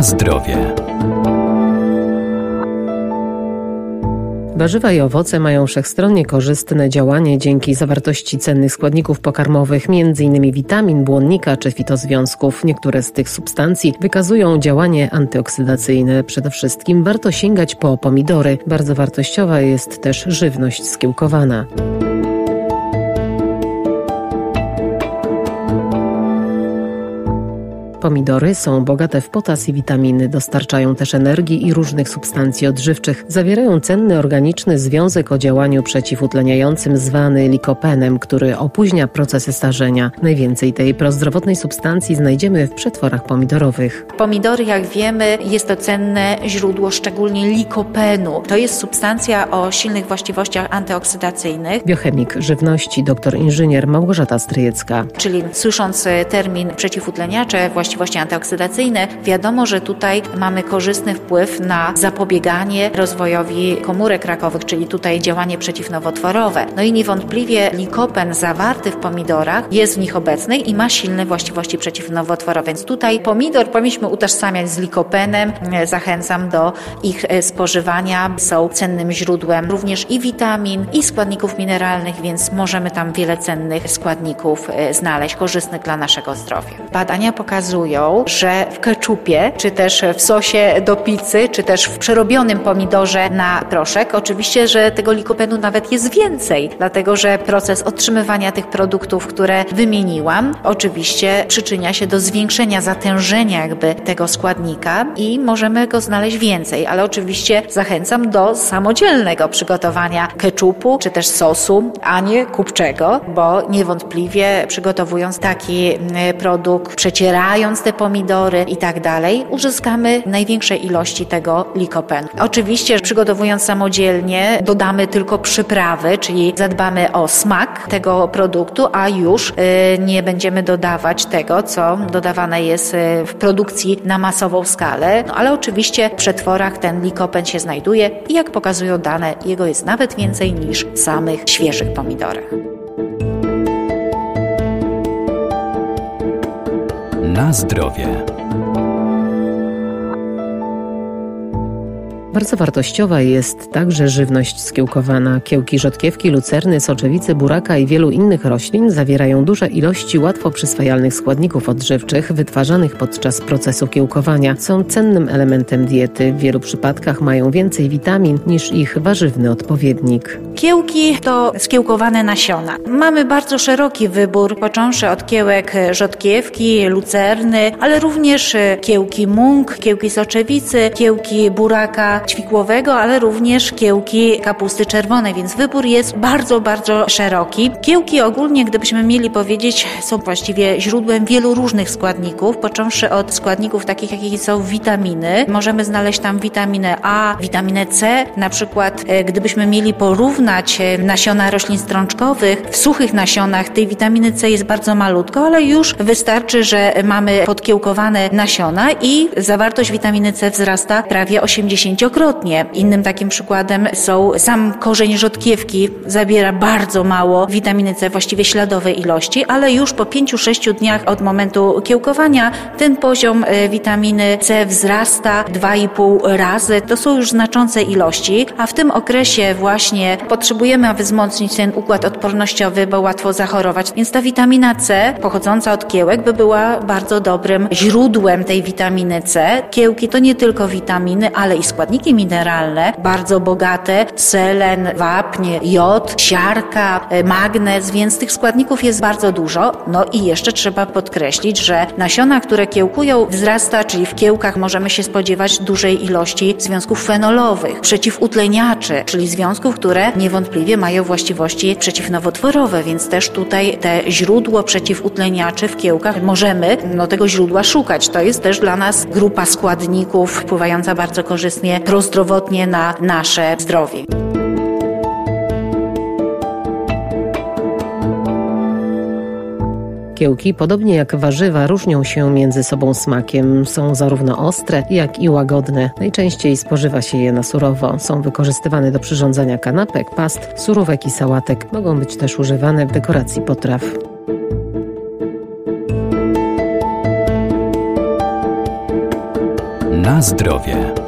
Zdrowie. Warzywa i owoce mają wszechstronnie korzystne działanie dzięki zawartości cennych składników pokarmowych, m.in. witamin, błonnika czy fitozwiązków. Niektóre z tych substancji wykazują działanie antyoksydacyjne. Przede wszystkim warto sięgać po pomidory. Bardzo wartościowa jest też żywność skiełkowana. Pomidory są bogate w potas i witaminy, dostarczają też energii i różnych substancji odżywczych. Zawierają cenny organiczny związek o działaniu przeciwutleniającym zwany likopenem, który opóźnia procesy starzenia. Najwięcej tej prozdrowotnej substancji znajdziemy w przetworach pomidorowych. Pomidory, jak wiemy, jest to cenne źródło szczególnie likopenu. To jest substancja o silnych właściwościach antyoksydacyjnych. Biochemik żywności, doktor inżynier Małgorzata Stryjecka. Czyli słysząc termin przeciwutleniacze, właściwie właściwości antyoksydacyjne, wiadomo, że tutaj mamy korzystny wpływ na zapobieganie rozwojowi komórek rakowych, czyli tutaj działanie przeciwnowotworowe. No i niewątpliwie likopen zawarty w pomidorach jest w nich obecny i ma silne właściwości przeciwnowotworowe, więc tutaj pomidor powinniśmy utożsamiać z likopenem. Zachęcam do ich spożywania. Są cennym źródłem również i witamin, i składników mineralnych, więc możemy tam wiele cennych składników e, znaleźć, korzystnych dla naszego zdrowia. Badania pokazują, że w keczupie, czy też w sosie do pizzy, czy też w przerobionym pomidorze na proszek, oczywiście, że tego likopenu nawet jest więcej, dlatego że proces otrzymywania tych produktów, które wymieniłam, oczywiście przyczynia się do zwiększenia zatężenia jakby tego składnika i możemy go znaleźć więcej, ale oczywiście zachęcam do samodzielnego przygotowania keczupu, czy też sosu, a nie kupczego, bo niewątpliwie przygotowując taki mm, produkt, przecierając te pomidory i tak dalej, uzyskamy największe ilości tego likopenu. Oczywiście przygotowując samodzielnie dodamy tylko przyprawy, czyli zadbamy o smak tego produktu, a już y, nie będziemy dodawać tego, co dodawane jest y, w produkcji na masową skalę, no, ale oczywiście w przetworach ten likopen się znajduje i jak pokazują dane, jego jest nawet więcej niż w samych świeżych pomidorach. Na zdrowie. Bardzo wartościowa jest także żywność skiełkowana. Kiełki rzodkiewki, lucerny, soczewicy, buraka i wielu innych roślin zawierają duże ilości łatwo przyswajalnych składników odżywczych wytwarzanych podczas procesu kiełkowania. Są cennym elementem diety. W wielu przypadkach mają więcej witamin niż ich warzywny odpowiednik. Kiełki to skiełkowane nasiona. Mamy bardzo szeroki wybór, począwszy od kiełek rzodkiewki, lucerny, ale również kiełki mung, kiełki soczewicy, kiełki buraka, ćwikłowego, ale również kiełki kapusty czerwonej, więc wybór jest bardzo, bardzo szeroki. Kiełki ogólnie, gdybyśmy mieli powiedzieć, są właściwie źródłem wielu różnych składników, począwszy od składników takich, jakie są witaminy. Możemy znaleźć tam witaminę A, witaminę C. Na przykład, e, gdybyśmy mieli porównać e, nasiona roślin strączkowych, w suchych nasionach tej witaminy C jest bardzo malutko, ale już wystarczy, że mamy podkiełkowane nasiona i zawartość witaminy C wzrasta prawie 80 wielokrotnie. Innym takim przykładem są sam korzeń rzodkiewki, zabiera bardzo mało witaminy C, właściwie śladowej ilości, ale już po 5-6 dniach od momentu kiełkowania ten poziom e, witaminy C wzrasta 2,5 razy. To są już znaczące ilości, a w tym okresie właśnie potrzebujemy, wzmocnić ten układ odpornościowy, bo łatwo zachorować. Więc ta witamina C pochodząca od kiełek by była bardzo dobrym źródłem tej witaminy C. Kiełki to nie tylko witaminy, ale i składniki składniki mineralne bardzo bogate, selen, wapń, jod, siarka, e, magnez, więc tych składników jest bardzo dużo. No i jeszcze trzeba podkreślić, że nasiona, które kiełkują, wzrasta, czyli w kiełkach możemy się spodziewać dużej ilości związków fenolowych, przeciwutleniaczy, czyli związków, które niewątpliwie mają właściwości przeciwnowotworowe, więc też tutaj te źródło przeciwutleniaczy w kiełkach możemy no, tego źródła szukać. To jest też dla nas grupa składników wpływająca bardzo korzystnie prozdrowotnie na nasze zdrowie. Kiełki, podobnie jak warzywa, różnią się między sobą smakiem. Są zarówno ostre, jak i łagodne. Najczęściej spożywa się je na surowo. Są wykorzystywane do przyrządzania kanapek, past, surówek i sałatek. Mogą być też używane w dekoracji potraw. Na zdrowie.